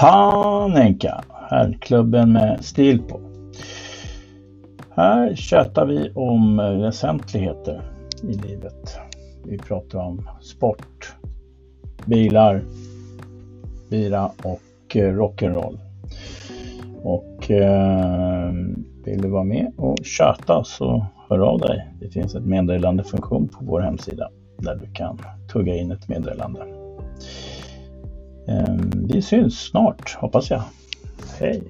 Panenka, herrklubben med stil på. Här tjatar vi om väsentligheter i livet. Vi pratar om sport, bilar, bira och eh, rock'n'roll. Och eh, vill du vara med och tjata så hör av dig. Det finns ett meddelandefunktion på vår hemsida där du kan tugga in ett meddelande. Ehm, vi syns snart hoppas jag. Hej!